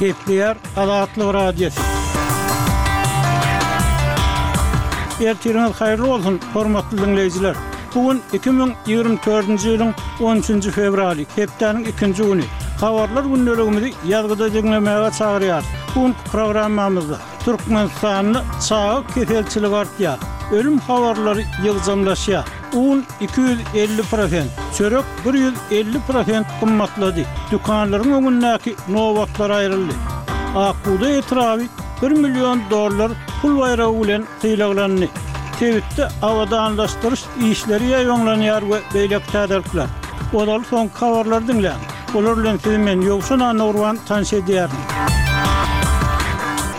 Gepleýär Azatlyk Radiosy. Ertiriňiz haýyrly bolsun, hormatly diňleýjiler! Bu gün iki müň ýigrimi dördünji ýylyň on üçünji fewraly, hepdäniň ikinji güni. Habarlar gündeligimizi ýazgyda diňlemäge çagyrýarys. Bu günki programmamyzda. Türkmenistanda çaga keselçiligi artýar, ölüm habarlary ýygjamlaşýar. Un iki ýüz elli prosent, çörek bir ýüz elli prosent gymmatlady, dükanlaryň öňündäki nobatlar aýryldy. Akbugdaý etraby bir million dollar pul baýragy bilen sylaglandy. Sebitde abadanlaşdyryş Işleri ýaýbaňlanýar we beýleki täzelikler. Ozal soňky habarlary diňläň. Olar bilen sizi men Ýowşan Annagurban tanyş edýärin.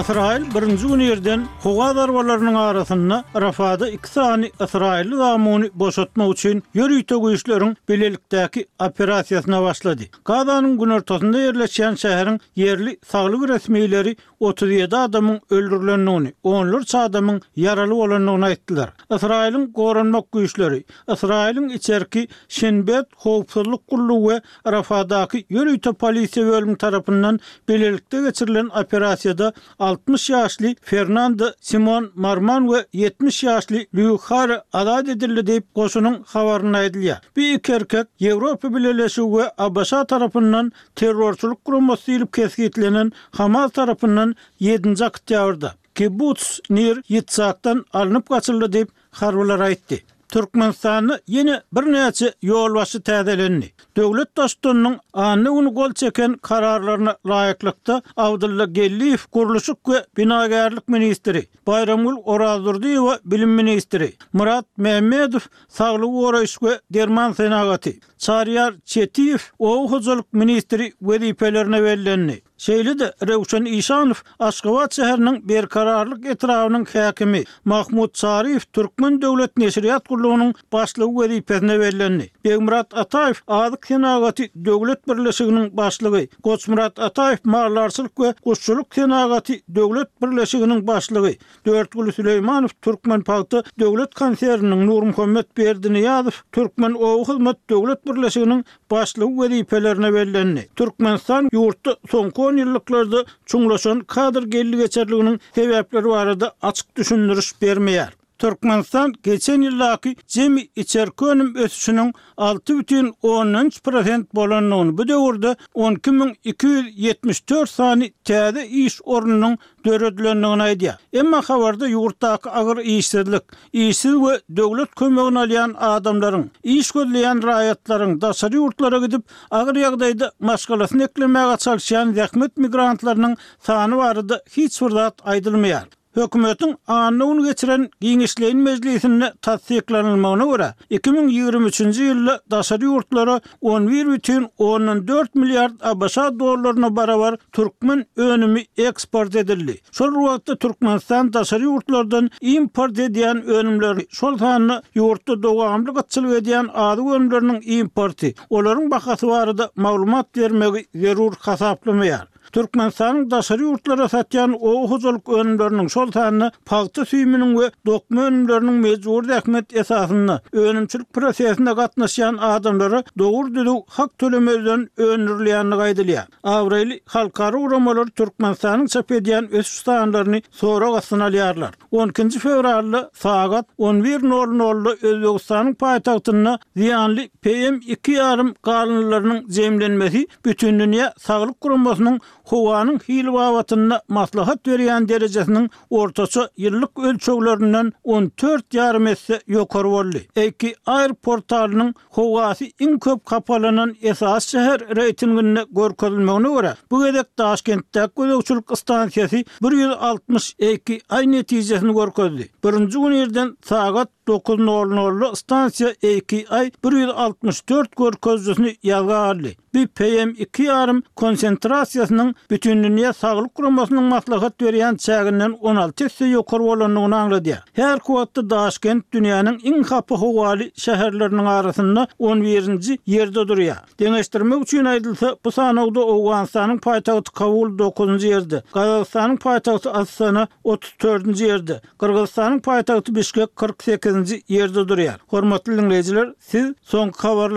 Ysraýyl birinji gün irden howa zarbalarynyň arasynda Rafada iki sany ysraýylly zamuny boşatmak üçin ýörite güýçleriň bilelikdäki operasiýasyna başlady. Gazanyň günortasynda ýerleşýän şäheriň ýerli saglyk resmileri otuz ýedi adamyň öldürilendigini, onlarça adamyň ýaraly bolandygyny aýtdylar. Ysraýylyň goranmak güýçleri, Ysraýylyň içerki Şinbet howpsuzlyk gullugy we Rafadaky ýörite polisiýa bölümi tarapyndan bilelikde geçirilen operasiýada altmyş ýaşly Fernando Simon Marman we ýetmiş ýaşly Lýuk Hare azat edildi diýip, goşunyň habarynda aýdylýar. Bu iki erkek Ýewropa Bileleşigi we ABŞ tarapyndan Terrorçylyk guramasy diýlip kesgitlenen Hamas tarapyndan ýedinji oktýabrda Kibbutz Nir Ýitzakdan alnyp gaçyldy diýip, harbylar aýtdy. Türkmenistanda ýene birnäçe ýolbaşçy täzelendi. Döwlet Baştutanynyň anna güni gol çeken kararlaryna laýyklykda, Abdylla Geldiýew gurluşyk we binagärlik ministri, Baýramgül Orazdurdyýewa bilim ministri, Myrat Mämmedow saglygy goraýyş we derman senagaty, Çaryýar Çetiýew oba hojalyk ministri wezipelerine bellendi. Şeýle-de Röwşen Işanow Aşgabat şäheriniň Berkararlyk etrabynyň häkimi, Mahmut Çaryýew Türkmen döwlet neşirýat gullugynyň başlygy wezipesine bellendi. Begmyrat Ataýew Azyk senagaty döwlet birleşiginiň başlygy, Goçmyrat Ataýew Maldarçylyk we guşçulyk senagaty döwlet birleşiginiň başlygy, Dörtguly Süleýmanow Türkmenpagta döwlet konserniniň, Nurmuhammet Berdiniýazow Türkmenobahyzmat döwlet birleşiginiň başlygy wezipelerine bellendi. Türkmenistan ýurtda soňky onýyllyklarda çuňlaşan kadr geldi-geçerliginiň sebäpleri barada açyk düşündiriş bermeýär. Türkmenistan geçen ýyldaky jemi içerki önüm ösüşiniň alty bütin ondan üç prosent bolandygyny, bu döwürde on iki müň iki ýüz ýetmiş dört sany täze iş ornunyň döredilendigini aýdýar. Emma habarda ýurtdaky agyr işsizlik, işsiz we döwlet kömegini alýan adamlaryň, iş gözleýän raýatlaryň, daşary ýurtlara gidip, agyr ýagdaýda maşgalasyny eklemäge çalyşýan zähmet migrantlarynyň sany barada hiç bir zat aýdylmaýar. Hökümetiň anna gün geçiren giňişleýin mejlisinde tassyklanylmagyna görä, iki müň ýigrimi üçünji ýylda daşary ýurtlara on bir bütin ondan dört milliard ABŞ dollaryna barabar türkmen önümi eksport edildi. Şol bir wagtda Türkmenistan daşary ýurtlardan import edýän önümleri, şol sanda ýurtda dowamly gytçylyk edýän azyk önümleriniň importy, olaryň bahasy barada maglumat bermegi zerur hasaplamaýar. Türkmenistanyň daşary ýurtlara satýan oba hojalyk önümleriniň, şol sanda pagta süýüminiň we dokma önümleriniň mejbury zähmet esasynda önümçilik prosesine gatnaşýan adamlara dogry-düzüw hak tölemezden öndürilýändigi aýdylýar. Abraýly halkara guramalar Türkmenistanyň çap edýän ösüş sanlaryny sorag astyna alýarlar. On ikinji fewralda sagat on bir nol nolda Özbegistanyň paýtagtynda zyýanly PM iki ýarym galyndylarynyň jemlenmesi Bütindünýä saglyk guramasynyň howanyň hili babatynda maslahat berýän derejesiniň ortaça ýyllyk ölçeglerinden on dört ýarym esse ýokary boldy. AKI Air portalynyň Howasy iň köp hapalanan esasy şäher reýtinginde görkezilmegine görä, bu gezek Daşkentdäki gözegçilik stansiýasy bir ýüz altmyş iki I netijesini görkezdi. Birinji gün irden sagat dokuz nol nolda stansiýa iki I bir ýüz altmyş dört görkezijisini ýazga aldy. Bu PM iki ýarym konsentrasiýasynyň Bütindünýä Saglyk Guramasynyň maslahat berýän çäginden on alty esse ýokary bolandygyny aňladýar. Häzirki wagtda Daşkent dünýäniň iň hapa howaly şäherleriniň arasynda on birinji ýerde durýar. Deňeşdirmek üçin aýdylsa, bu sanawda Owganystanyň paýtagty Kabul dokuzynjy ýerde, Gazagystanyň paýtagty Astana otuz dördünji ýerde, Gyrgyzystanyň paýtagty Bişkek kyrk sekizinji ýerde durýar. Hormatly diňleýjiler, siz soňky habarlary.